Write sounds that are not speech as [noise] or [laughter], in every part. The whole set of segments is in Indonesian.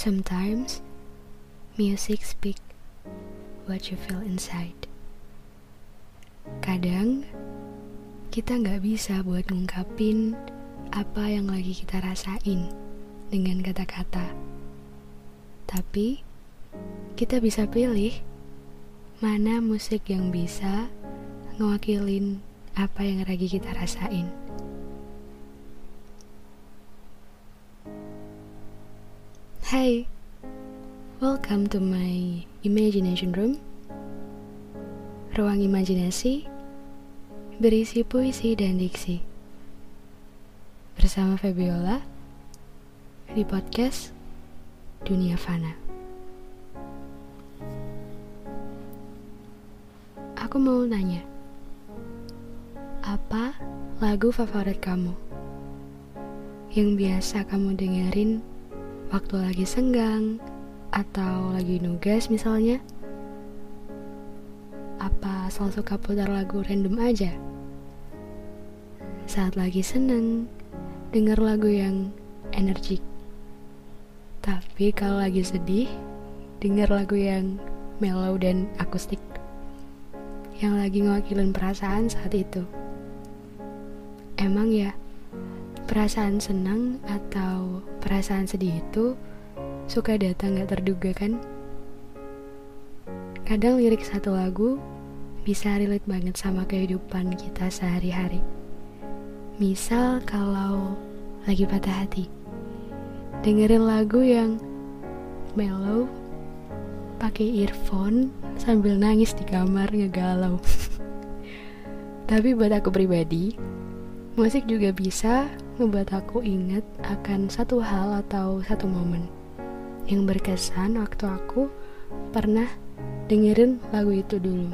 Sometimes music speak what you feel inside. Kadang kita nggak bisa buat ngungkapin apa yang lagi kita rasain dengan kata-kata. Tapi kita bisa pilih mana musik yang bisa ngewakilin apa yang lagi kita rasain. Hai, welcome to my imagination room. Ruang imajinasi berisi puisi dan diksi. Bersama Febiola di podcast Dunia Fana. Aku mau nanya, apa lagu favorit kamu? Yang biasa kamu dengerin waktu lagi senggang atau lagi nugas misalnya? Apa selalu suka putar lagu random aja? Saat lagi seneng, denger lagu yang energik. Tapi kalau lagi sedih, denger lagu yang mellow dan akustik. Yang lagi ngewakilin perasaan saat itu. Emang ya, perasaan senang atau perasaan sedih itu suka datang gak terduga kan? Kadang lirik satu lagu bisa relate banget sama kehidupan kita sehari-hari. Misal kalau lagi patah hati, dengerin lagu yang mellow, pakai earphone sambil nangis di kamar ngegalau. [laughs] Tapi buat aku pribadi, musik juga bisa membuat aku ingat akan satu hal atau satu momen yang berkesan waktu aku pernah dengerin lagu itu dulu.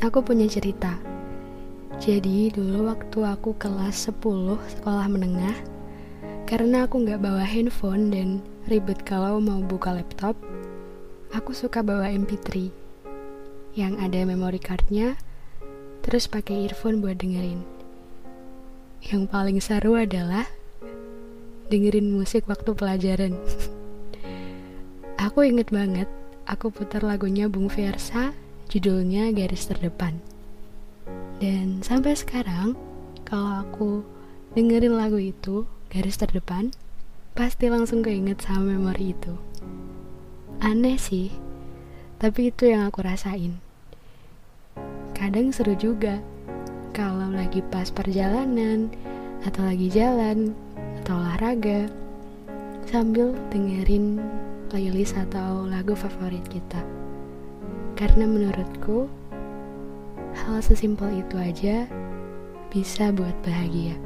Aku punya cerita. Jadi dulu waktu aku kelas 10 sekolah menengah, karena aku nggak bawa handphone dan ribet kalau mau buka laptop, aku suka bawa MP3 yang ada memory cardnya, terus pakai earphone buat dengerin. Yang paling seru adalah dengerin musik waktu pelajaran. aku inget banget, aku putar lagunya Bung Versa, judulnya Garis Terdepan. Dan sampai sekarang, kalau aku dengerin lagu itu, Garis Terdepan, pasti langsung keinget sama memori itu. Aneh sih, tapi itu yang aku rasain. Kadang seru juga, kalau lagi pas perjalanan atau lagi jalan atau olahraga sambil dengerin playlist atau lagu favorit kita. Karena menurutku hal sesimpel itu aja bisa buat bahagia.